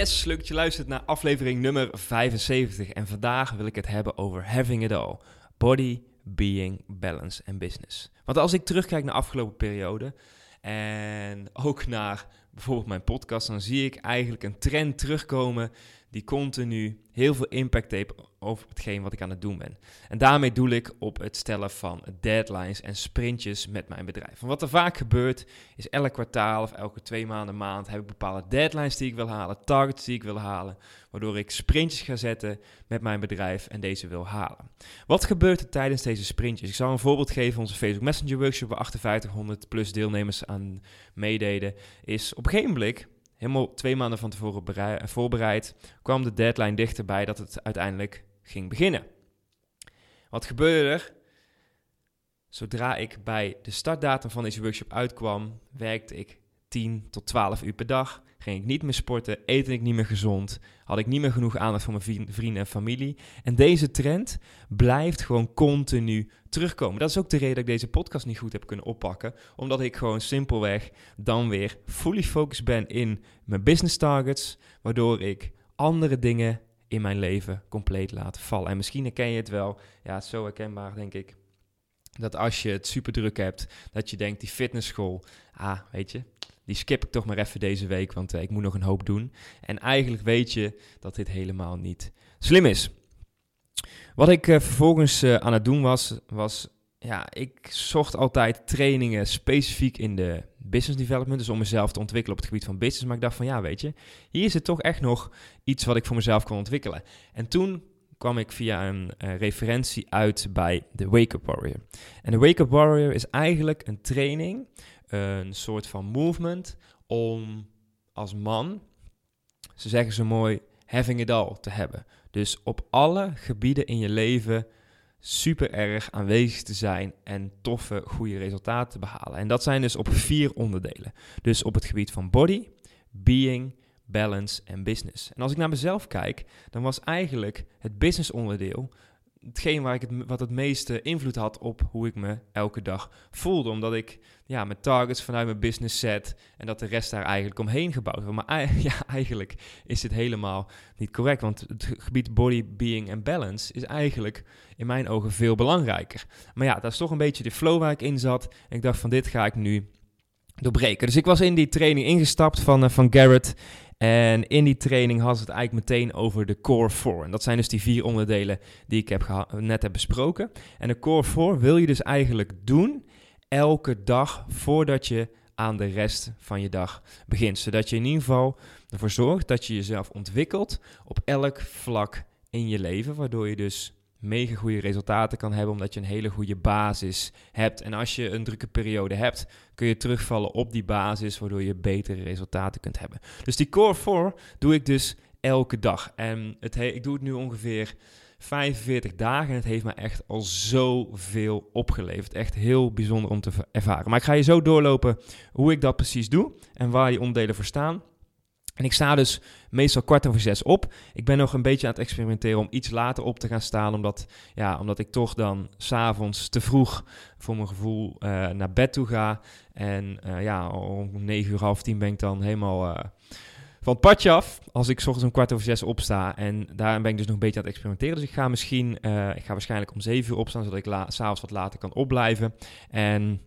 Yes, leuk je luistert naar aflevering nummer 75. En vandaag wil ik het hebben over having it all. Body, being, balance en business. Want als ik terugkijk naar de afgelopen periode en ook naar bijvoorbeeld mijn podcast, dan zie ik eigenlijk een trend terugkomen die continu heel veel impact heeft over hetgeen wat ik aan het doen ben. En daarmee doel ik op het stellen van deadlines en sprintjes met mijn bedrijf. En wat er vaak gebeurt, is elk kwartaal of elke twee maanden, maand heb ik bepaalde deadlines die ik wil halen, targets die ik wil halen, waardoor ik sprintjes ga zetten met mijn bedrijf en deze wil halen. Wat gebeurt er tijdens deze sprintjes? Ik zal een voorbeeld geven. Onze Facebook Messenger workshop waar 5800 plus deelnemers aan meededen, is op een gegeven moment helemaal twee maanden van tevoren voorbereid, kwam de deadline dichterbij dat het uiteindelijk ging beginnen. Wat gebeurde er? Zodra ik bij de startdatum van deze workshop uitkwam, werkte ik 10 tot 12 uur per dag. Ging ik niet meer sporten, eten ik niet meer gezond, had ik niet meer genoeg aandacht voor mijn vrienden en familie. En deze trend blijft gewoon continu terugkomen. Dat is ook de reden dat ik deze podcast niet goed heb kunnen oppakken, omdat ik gewoon simpelweg dan weer fully focused ben in mijn business targets, waardoor ik andere dingen in mijn leven compleet laat vallen. En misschien herken je het wel, ja, zo herkenbaar denk ik dat als je het super druk hebt, dat je denkt die fitnessschool, ah, weet je, die skip ik toch maar even deze week, want uh, ik moet nog een hoop doen. En eigenlijk weet je dat dit helemaal niet slim is. Wat ik uh, vervolgens uh, aan het doen was, was, ja, ik zocht altijd trainingen specifiek in de business development, dus om mezelf te ontwikkelen op het gebied van business. Maar ik dacht van, ja, weet je, hier is het toch echt nog iets wat ik voor mezelf kan ontwikkelen. En toen kwam ik via een referentie uit bij de Wake Up Warrior. En de Wake Up Warrior is eigenlijk een training een soort van movement om als man, ze zeggen zo mooi, having it all te hebben. Dus op alle gebieden in je leven super erg aanwezig te zijn en toffe, goede resultaten te behalen. En dat zijn dus op vier onderdelen. Dus op het gebied van body, being, balance en business. En als ik naar mezelf kijk, dan was eigenlijk het business onderdeel hetgeen waar ik het, wat het meeste invloed had op hoe ik me elke dag voelde. Omdat ik ja, mijn targets vanuit mijn business set en dat de rest daar eigenlijk omheen gebouwd wordt. Maar ja, eigenlijk is dit helemaal niet correct. Want het gebied body, being en balance is eigenlijk in mijn ogen veel belangrijker. Maar ja, dat is toch een beetje de flow waar ik in zat. En ik dacht van dit ga ik nu doorbreken. Dus ik was in die training ingestapt van, uh, van Garrett. En in die training had het eigenlijk meteen over de Core 4. En dat zijn dus die vier onderdelen die ik heb net heb besproken. En de Core 4 wil je dus eigenlijk doen elke dag voordat je aan de rest van je dag begint. Zodat je in ieder geval ervoor zorgt dat je jezelf ontwikkelt op elk vlak in je leven. Waardoor je dus mega goede resultaten kan hebben, omdat je een hele goede basis hebt. En als je een drukke periode hebt, kun je terugvallen op die basis, waardoor je betere resultaten kunt hebben. Dus die core 4 doe ik dus elke dag. En het ik doe het nu ongeveer 45 dagen en het heeft me echt al zoveel opgeleverd. Echt heel bijzonder om te ervaren. Maar ik ga je zo doorlopen hoe ik dat precies doe en waar die onderdelen voor staan. En ik sta dus meestal kwart over zes op. Ik ben nog een beetje aan het experimenteren om iets later op te gaan staan. Omdat, ja, omdat ik toch dan s'avonds te vroeg voor mijn gevoel uh, naar bed toe ga. En uh, ja, om negen uur, half tien ben ik dan helemaal uh, van het padje af. Als ik s ochtends om kwart over zes opsta. En daar ben ik dus nog een beetje aan het experimenteren. Dus ik ga misschien, ik ga waarschijnlijk om zeven uur opstaan. Zodat ik s'avonds wat later kan opblijven. En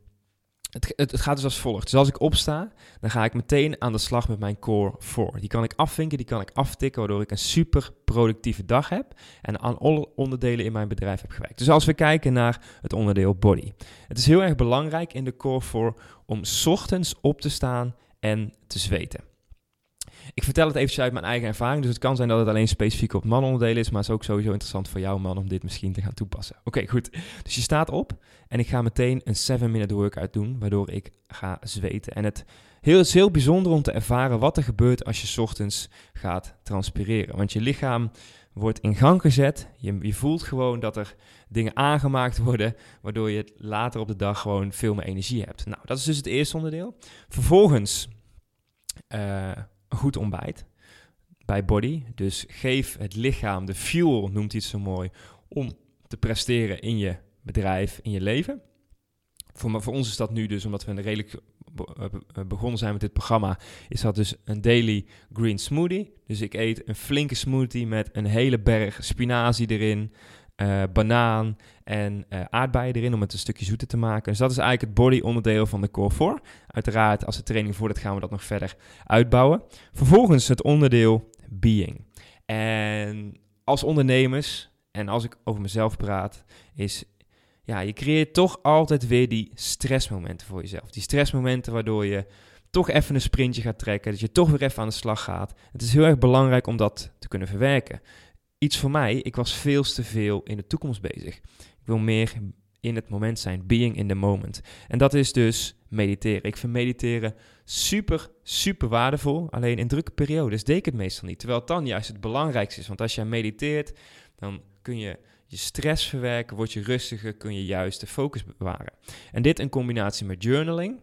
het, het, gaat dus als volgt. Dus als ik opsta, dan ga ik meteen aan de slag met mijn core 4. Die kan ik afvinken, die kan ik aftikken, waardoor ik een super productieve dag heb en aan alle onderdelen in mijn bedrijf heb gewerkt. Dus als we kijken naar het onderdeel body. Het is heel erg belangrijk in de core 4 om ochtends op te staan en te zweten. Ik vertel het eventjes uit mijn eigen ervaring. Dus het kan zijn dat het alleen specifiek op manonderdelen is. Maar het is ook sowieso interessant voor jou, man, om dit misschien te gaan toepassen. Oké, goed. Dus je staat op en ik ga meteen een 7-minute workout doen. Waardoor ik ga zweten. En het, heel, is heel bijzonder om te ervaren wat er gebeurt als je ochtends gaat transpireren. Want je lichaam wordt in gang gezet. Je, je voelt gewoon dat er dingen aangemaakt worden, waardoor je later op de dag gewoon veel meer energie hebt. Nou, dat is dus het eerste onderdeel. Vervolgens een goed ontbijt bij body. Dus geef het lichaam de fuel, noemt het zo mooi, om te presteren in je bedrijf, in je leven. Voor, voor ons is dat nu dus, omdat we een redelijk eh, eh, begonnen zijn met dit programma, is dat dus een daily green smoothie. Dus ik eet een flinke smoothie met een hele berg spinazie erin, uh, banaan en uh, aardbeien erin om het een stukje zoeter te maken. Dus dat is eigenlijk het body onderdeel van de core 4. Uiteraard, als de training voordat gaan we dat nog verder uitbouwen. Vervolgens het onderdeel being. En als ondernemers, en als ik over mezelf praat, is ja, je creëert toch altijd weer die stressmomenten voor jezelf. Die stressmomenten waardoor je toch even een sprintje gaat trekken, dat je toch weer even aan de slag gaat. Het is heel erg belangrijk om dat te kunnen verwerken. Iets voor mij, ik was veel te veel in de toekomst bezig. Ik wil meer in het moment zijn, being in the moment. En dat is dus mediteren. Ik vind mediteren super, super waardevol. Alleen in drukke periodes deed ik het meestal niet. Terwijl het dan juist het belangrijkste is. Want als jij mediteert, dan kun je je stress verwerken, word je rustiger, kun je juist de focus bewaren. En dit in combinatie met journaling.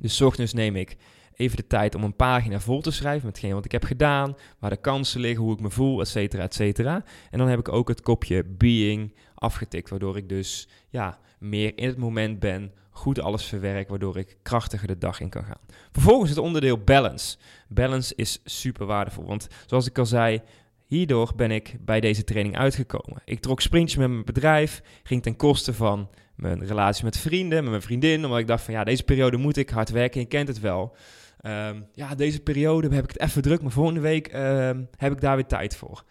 Dus ochtends neem ik even de tijd om een pagina vol te schrijven met wat ik heb gedaan, waar de kansen liggen, hoe ik me voel, et cetera, et cetera. En dan heb ik ook het kopje being afgetikt, waardoor ik dus ja, meer in het moment ben, goed alles verwerk, waardoor ik krachtiger de dag in kan gaan. Vervolgens het onderdeel balance. Balance is super waardevol, want zoals ik al zei, Hierdoor ben ik bij deze training uitgekomen. Ik trok sprintjes met mijn bedrijf, ging ten koste van mijn relatie met vrienden, met mijn vriendin, omdat ik dacht van ja, deze periode moet ik hard werken, je kent het wel. Um, ja, deze periode heb ik het even druk, maar volgende week um, heb ik daar weer tijd voor.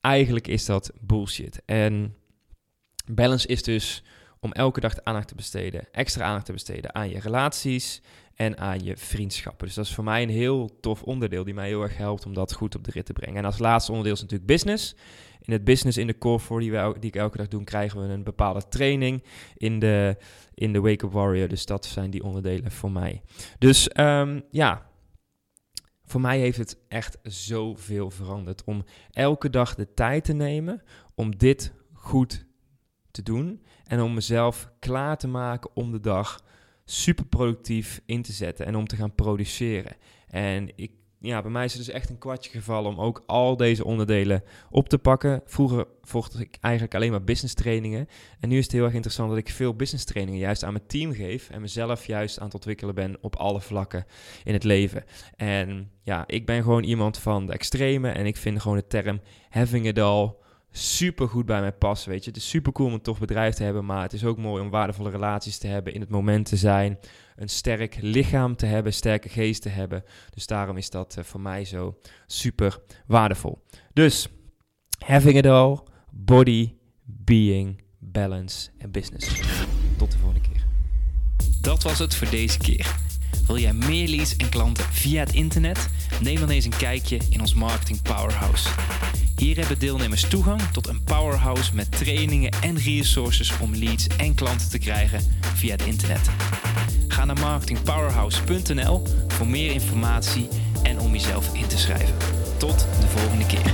Eigenlijk is dat bullshit. En balance is dus om elke dag aandacht te besteden, extra aandacht te besteden aan je relaties en aan je vriendschappen. Dus dat is voor mij een heel tof onderdeel die mij heel erg helpt om dat goed op de rit te brengen. En als laatste onderdeel is natuurlijk business. In het business in de core voor die, we, die ik elke dag doe, krijgen we een bepaalde training in de, in de Wake Up Warrior. Dus dat zijn die onderdelen voor mij. Dus um, ja, voor mij heeft het echt zoveel veranderd om elke dag de tijd te nemen om dit goed te doen en om mezelf klaar te maken om de dag super productief in te zetten en om te gaan produceren. En ik, ja, bij mij is het dus echt een kwartje gevallen om ook al deze onderdelen op te pakken. Vroeger volgde ik eigenlijk alleen maar business trainingen. En nu is het heel erg interessant dat ik veel business trainingen juist aan mijn team geef. En mezelf juist aan het ontwikkelen ben op alle vlakken in het leven. En ja, ik ben gewoon iemand van de extreme. En ik vind gewoon de term having it all super goed bij mij passen. Weet je, het is super cool om een tof bedrijf te hebben, maar het is ook mooi om waardevolle relaties te hebben, in het moment te zijn, een sterk lichaam te hebben, sterke geest te hebben. Dus daarom is dat uh, voor mij zo super waardevol. Dus, having it all, body, being, balance en business. Tot de volgende keer. Dat was het voor deze keer. Wil jij meer leads en klanten via het internet? Neem dan eens een kijkje in ons Marketing Powerhouse. Hier hebben deelnemers toegang tot een powerhouse met trainingen en resources om leads en klanten te krijgen via het internet. Ga naar marketingpowerhouse.nl voor meer informatie en om jezelf in te schrijven. Tot de volgende keer.